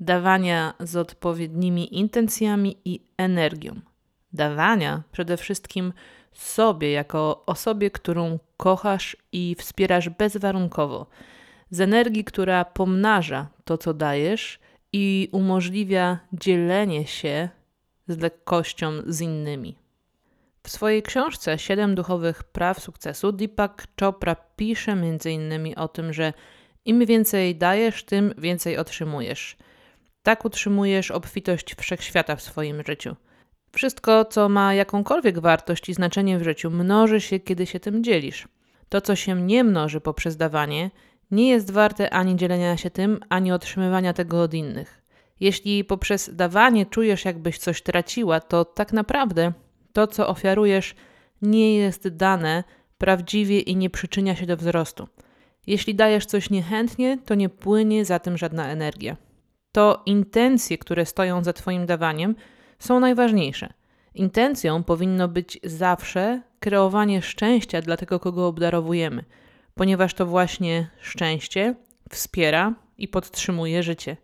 Dawania z odpowiednimi intencjami i energią. Dawania przede wszystkim sobie, jako osobie, którą kochasz i wspierasz bezwarunkowo. Z energii, która pomnaża to, co dajesz i umożliwia dzielenie się z lekkością z innymi. W swojej książce Siedem duchowych praw sukcesu Deepak Chopra pisze m.in. o tym, że im więcej dajesz, tym więcej otrzymujesz. Tak utrzymujesz obfitość wszechświata w swoim życiu. Wszystko, co ma jakąkolwiek wartość i znaczenie w życiu, mnoży się, kiedy się tym dzielisz. To, co się nie mnoży poprzez dawanie, nie jest warte ani dzielenia się tym, ani otrzymywania tego od innych. Jeśli poprzez dawanie czujesz, jakbyś coś traciła, to tak naprawdę to, co ofiarujesz, nie jest dane prawdziwie i nie przyczynia się do wzrostu. Jeśli dajesz coś niechętnie, to nie płynie za tym żadna energia. To intencje, które stoją za Twoim dawaniem, są najważniejsze. Intencją powinno być zawsze kreowanie szczęścia dla tego, kogo obdarowujemy, ponieważ to właśnie szczęście wspiera i podtrzymuje życie.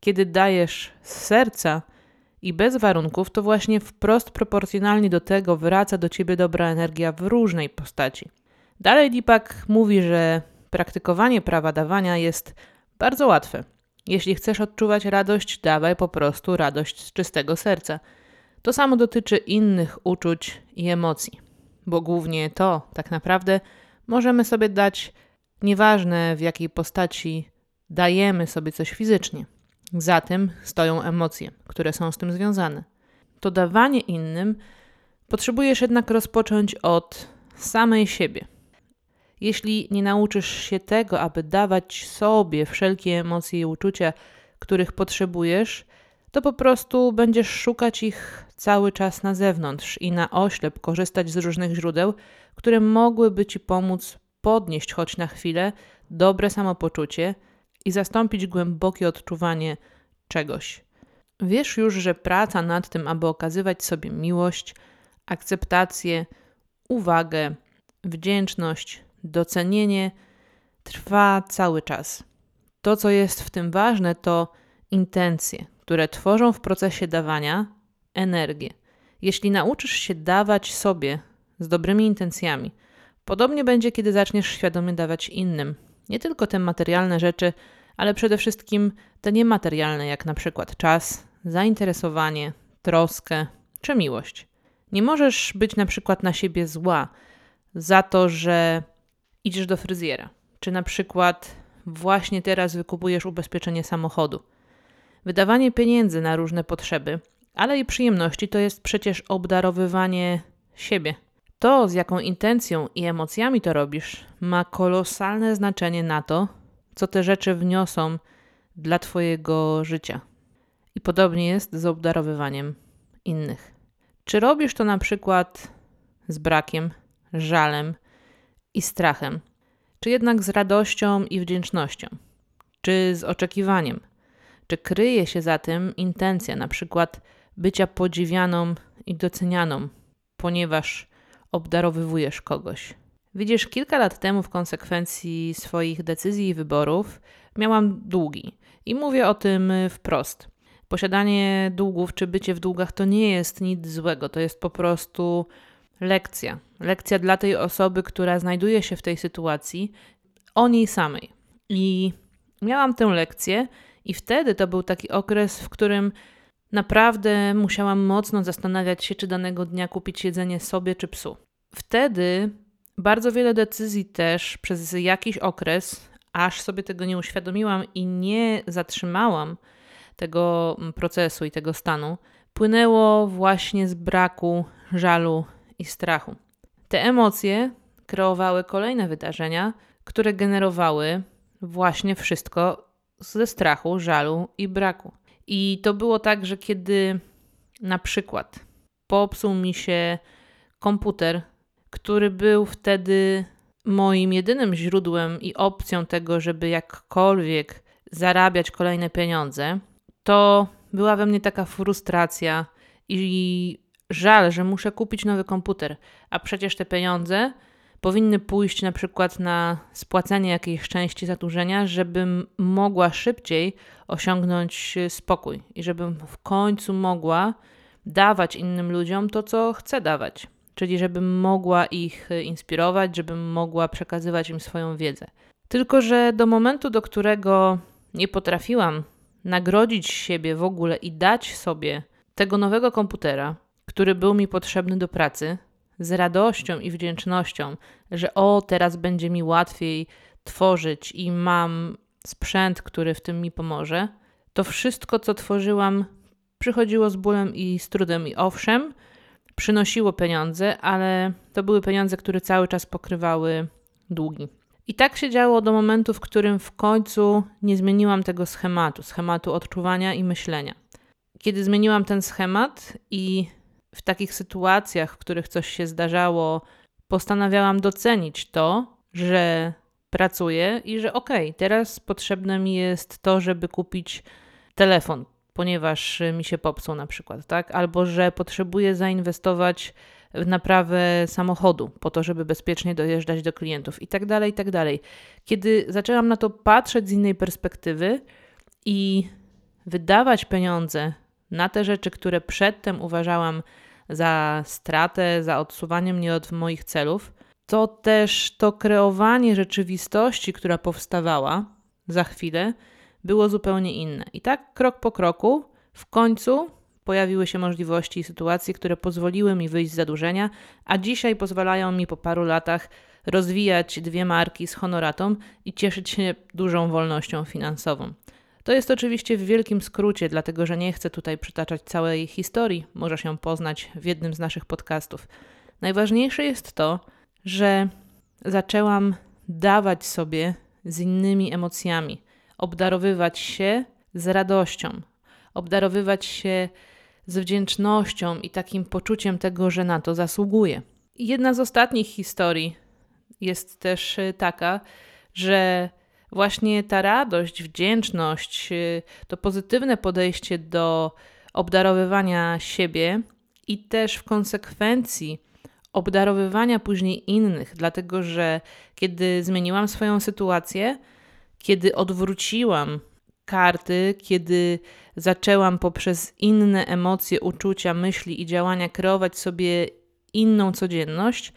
Kiedy dajesz z serca, i bez warunków, to właśnie wprost proporcjonalnie do tego wraca do ciebie dobra energia w różnej postaci. Dalej Deepak mówi, że praktykowanie prawa dawania jest bardzo łatwe. Jeśli chcesz odczuwać radość, dawaj po prostu radość z czystego serca. To samo dotyczy innych uczuć i emocji, bo głównie to tak naprawdę możemy sobie dać, nieważne w jakiej postaci dajemy sobie coś fizycznie. Za tym stoją emocje, które są z tym związane. To dawanie innym potrzebujesz jednak rozpocząć od samej siebie. Jeśli nie nauczysz się tego, aby dawać sobie wszelkie emocje i uczucia, których potrzebujesz, to po prostu będziesz szukać ich cały czas na zewnątrz i na oślep korzystać z różnych źródeł, które mogłyby ci pomóc podnieść choć na chwilę dobre samopoczucie i zastąpić głębokie odczuwanie czegoś. Wiesz już, że praca nad tym, aby okazywać sobie miłość, akceptację, uwagę, wdzięczność, docenienie, trwa cały czas. To, co jest w tym ważne, to intencje, które tworzą w procesie dawania energię. Jeśli nauczysz się dawać sobie z dobrymi intencjami, podobnie będzie, kiedy zaczniesz świadomie dawać innym. Nie tylko te materialne rzeczy, ale przede wszystkim te niematerialne, jak na przykład czas, zainteresowanie, troskę czy miłość. Nie możesz być na przykład na siebie zła za to, że idziesz do fryzjera, czy na przykład właśnie teraz wykupujesz ubezpieczenie samochodu. Wydawanie pieniędzy na różne potrzeby, ale i przyjemności to jest przecież obdarowywanie siebie. To, z jaką intencją i emocjami to robisz, ma kolosalne znaczenie na to, co te rzeczy wniosą dla Twojego życia. I podobnie jest z obdarowywaniem innych. Czy robisz to na przykład z brakiem, żalem i strachem, czy jednak z radością i wdzięcznością, czy z oczekiwaniem? Czy kryje się za tym intencja na przykład bycia podziwianą i docenianą, ponieważ obdarowywujesz kogoś? Widzisz, kilka lat temu w konsekwencji swoich decyzji i wyborów miałam długi. I mówię o tym wprost. Posiadanie długów czy bycie w długach to nie jest nic złego, to jest po prostu lekcja. Lekcja dla tej osoby, która znajduje się w tej sytuacji, o niej samej. I miałam tę lekcję, i wtedy to był taki okres, w którym naprawdę musiałam mocno zastanawiać się, czy danego dnia kupić jedzenie sobie czy psu. Wtedy bardzo wiele decyzji też przez jakiś okres, aż sobie tego nie uświadomiłam i nie zatrzymałam tego procesu i tego stanu, płynęło właśnie z braku żalu i strachu. Te emocje kreowały kolejne wydarzenia, które generowały właśnie wszystko ze strachu, żalu i braku. I to było tak, że kiedy na przykład popsuł mi się komputer, który był wtedy moim jedynym źródłem i opcją tego, żeby jakkolwiek zarabiać kolejne pieniądze, to była we mnie taka frustracja i żal, że muszę kupić nowy komputer, a przecież te pieniądze powinny pójść na przykład na spłacenie jakiejś części zadłużenia, żebym mogła szybciej osiągnąć spokój i żebym w końcu mogła dawać innym ludziom to, co chcę dawać. Czyli żebym mogła ich inspirować, żebym mogła przekazywać im swoją wiedzę. Tylko, że do momentu, do którego nie potrafiłam nagrodzić siebie w ogóle i dać sobie tego nowego komputera, który był mi potrzebny do pracy, z radością i wdzięcznością, że o, teraz będzie mi łatwiej tworzyć i mam sprzęt, który w tym mi pomoże, to wszystko, co tworzyłam, przychodziło z bólem i z trudem. I owszem, przynosiło pieniądze, ale to były pieniądze, które cały czas pokrywały długi. I tak się działo do momentu, w którym w końcu nie zmieniłam tego schematu, schematu odczuwania i myślenia. Kiedy zmieniłam ten schemat i w takich sytuacjach, w których coś się zdarzało, postanawiałam docenić to, że pracuję i że okej, okay, teraz potrzebne mi jest to, żeby kupić telefon, ponieważ mi się popsuł na przykład, tak? Albo że potrzebuję zainwestować w naprawę samochodu po to, żeby bezpiecznie dojeżdżać do klientów i tak dalej, i tak dalej. Kiedy zaczęłam na to patrzeć z innej perspektywy i wydawać pieniądze na te rzeczy, które przedtem uważałam za stratę, za odsuwanie mnie od moich celów, to też to kreowanie rzeczywistości, która powstawała za chwilę, było zupełnie inne. I tak krok po kroku, w końcu pojawiły się możliwości i sytuacje, które pozwoliły mi wyjść z zadłużenia, a dzisiaj pozwalają mi po paru latach rozwijać dwie marki z honoratą i cieszyć się dużą wolnością finansową. To jest oczywiście w wielkim skrócie, dlatego że nie chcę tutaj przytaczać całej historii, możesz ją poznać w jednym z naszych podcastów. Najważniejsze jest to, że zaczęłam dawać sobie z innymi emocjami, obdarowywać się z radością, obdarowywać się z wdzięcznością i takim poczuciem tego, że na to zasługuję. Jedna z ostatnich historii jest też taka, że właśnie ta radość, wdzięczność, y, to pozytywne podejście do obdarowywania siebie i też w konsekwencji obdarowywania później innych, dlatego że kiedy zmieniłam swoją sytuację, kiedy odwróciłam karty, kiedy zaczęłam poprzez inne emocje, uczucia, myśli i działania kreować sobie inną codzienność,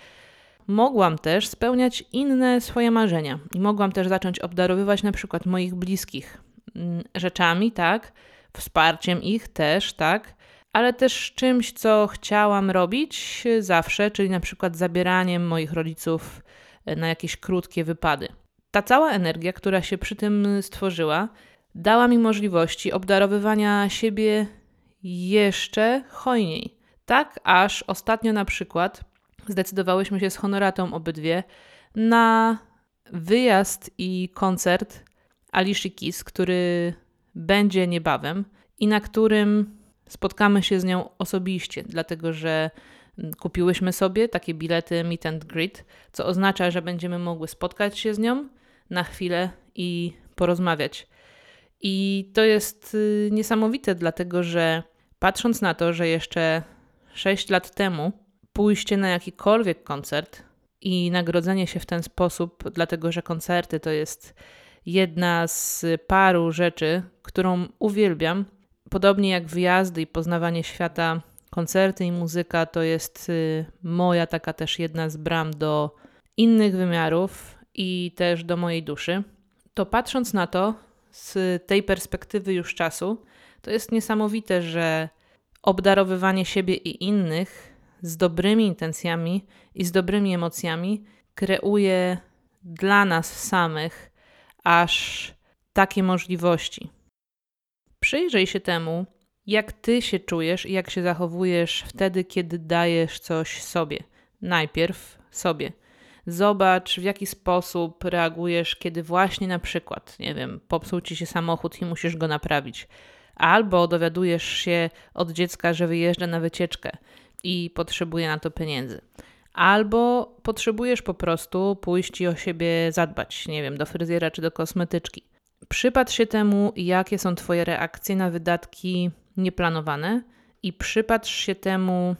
mogłam też spełniać inne swoje marzenia i mogłam też zacząć obdarowywać na przykład moich bliskich mm, rzeczami, tak, wsparciem ich też, tak, ale też czymś, co chciałam robić zawsze, czyli na przykład zabieraniem moich rodziców e, na jakieś krótkie wypady. Ta cała energia, która się przy tym stworzyła, dała mi możliwości obdarowywania siebie jeszcze hojniej. Tak, aż ostatnio na przykład zdecydowałyśmy się z honoratą obydwie na wyjazd i koncert Alicia Keys, który będzie niebawem i na którym spotkamy się z nią osobiście, dlatego że kupiłyśmy sobie takie bilety meet and greet, co oznacza, że będziemy mogły spotkać się z nią na chwilę i porozmawiać. I to jest y, niesamowite, dlatego że patrząc na to, że jeszcze 6 lat temu pójście na jakikolwiek koncert i nagrodzenie się w ten sposób, dlatego że koncerty to jest jedna z paru rzeczy, którą uwielbiam. Podobnie jak wyjazdy i poznawanie świata, koncerty i muzyka to jest y, moja taka też jedna z bram do innych wymiarów i też do mojej duszy. To patrząc na to z tej perspektywy już czasu, to jest niesamowite, że obdarowywanie siebie i innych z dobrymi intencjami i z dobrymi emocjami kreuje dla nas samych aż takie możliwości. Przyjrzyj się temu, jak ty się czujesz i jak się zachowujesz wtedy, kiedy dajesz coś sobie. Najpierw sobie. Zobacz, w jaki sposób reagujesz, kiedy właśnie na przykład, nie wiem, popsuł ci się samochód i musisz go naprawić. Albo dowiadujesz się od dziecka, że wyjeżdża na wycieczkę i potrzebuje na to pieniędzy. Albo potrzebujesz po prostu pójść i o siebie zadbać, nie wiem, do fryzjera czy do kosmetyczki. Przypatrz się temu, jakie są Twoje reakcje na wydatki nieplanowane i przypatrz się temu,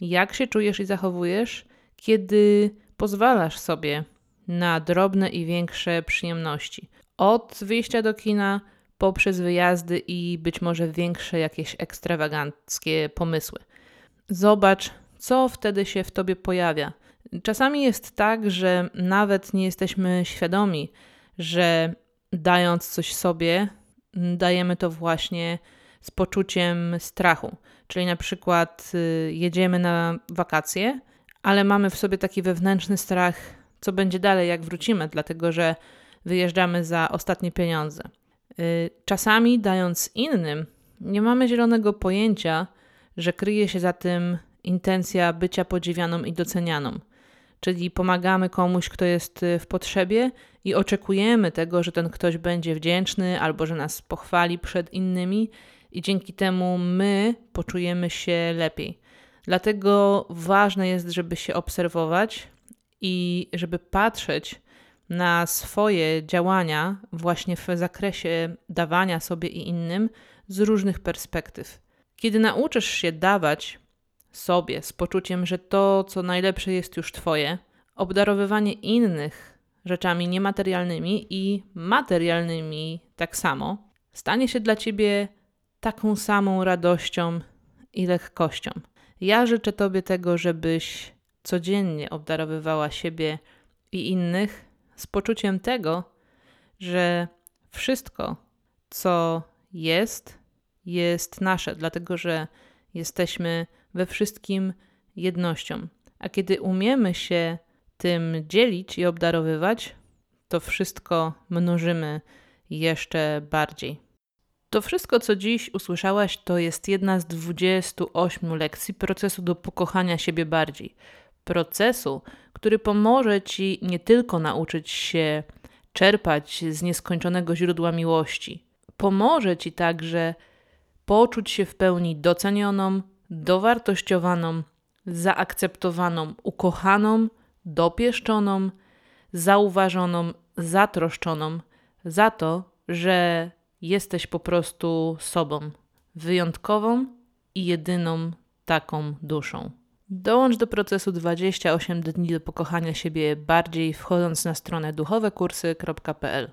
jak się czujesz i zachowujesz, kiedy pozwalasz sobie na drobne i większe przyjemności. Od wyjścia do kina poprzez wyjazdy i być może większe jakieś ekstrawaganckie pomysły. Zobacz, co wtedy się w tobie pojawia. Czasami jest tak, że nawet nie jesteśmy świadomi, że dając coś sobie, dajemy to właśnie z poczuciem strachu. Czyli na przykład y, jedziemy na wakacje, ale mamy w sobie taki wewnętrzny strach, co będzie dalej, jak wrócimy, dlatego że wyjeżdżamy za ostatnie pieniądze. Y, czasami dając innym, nie mamy zielonego pojęcia, że kryje się za tym intencja bycia podziwianą i docenianą. Czyli pomagamy komuś, kto jest y, w potrzebie i oczekujemy tego, że ten ktoś będzie wdzięczny albo że nas pochwali przed innymi, i dzięki temu my poczujemy się lepiej. Dlatego ważne jest, żeby się obserwować i żeby patrzeć na swoje działania właśnie w zakresie dawania sobie i innym z różnych perspektyw. Kiedy nauczysz się dawać sobie z poczuciem, że to, co najlepsze jest już Twoje, obdarowywanie innych rzeczami niematerialnymi i materialnymi tak samo, stanie się dla Ciebie taką samą radością i lekkością. Ja życzę Tobie tego, żebyś codziennie obdarowywała siebie i innych z poczuciem tego, że wszystko, co jest, jest nasze, dlatego że jesteśmy we wszystkim jednością. A kiedy umiemy się tym dzielić i obdarowywać, to wszystko mnożymy jeszcze bardziej. To wszystko, co dziś usłyszałaś, to jest jedna z 28 lekcji procesu do pokochania siebie bardziej. Procesu, który pomoże ci nie tylko nauczyć się czerpać z nieskończonego źródła miłości, pomoże ci także poczuć się w pełni docenioną, dowartościowaną, zaakceptowaną, ukochaną, dopieszczoną, zauważoną, zatroszczoną za to, że jesteś po prostu sobą, wyjątkową i jedyną taką duszą. Dołącz do procesu 28 dni do pokochania siebie bardziej, wchodząc na stronę duchowekursy.pl.